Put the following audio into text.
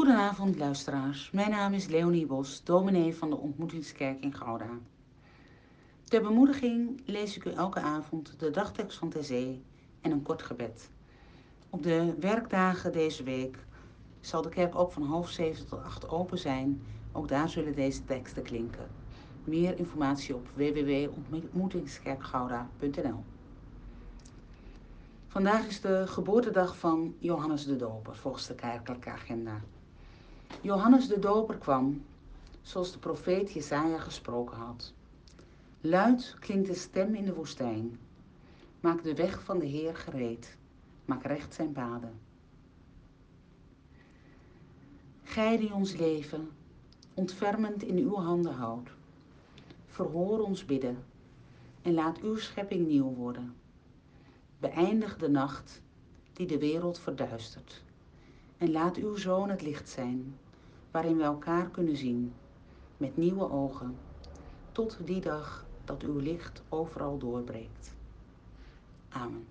Goedenavond luisteraars, mijn naam is Leonie Bos, dominee van de Ontmoetingskerk in Gouda. Ter bemoediging lees ik u elke avond de dagtekst van zee en een kort gebed. Op de werkdagen deze week zal de kerk ook van half zeven tot acht open zijn. Ook daar zullen deze teksten klinken. Meer informatie op www.ontmoetingskerkgouda.nl Vandaag is de geboortedag van Johannes de Doper volgens de kerkelijke agenda. Johannes de Doper kwam, zoals de profeet Jesaja gesproken had. Luid klinkt de stem in de woestijn. Maak de weg van de Heer gereed. Maak recht zijn paden. Gij die ons leven ontfermend in uw handen houdt, verhoor ons bidden en laat uw schepping nieuw worden. Beëindig de nacht die de wereld verduistert en laat uw zoon het licht zijn waarin we elkaar kunnen zien met nieuwe ogen tot die dag dat uw licht overal doorbreekt. Amen.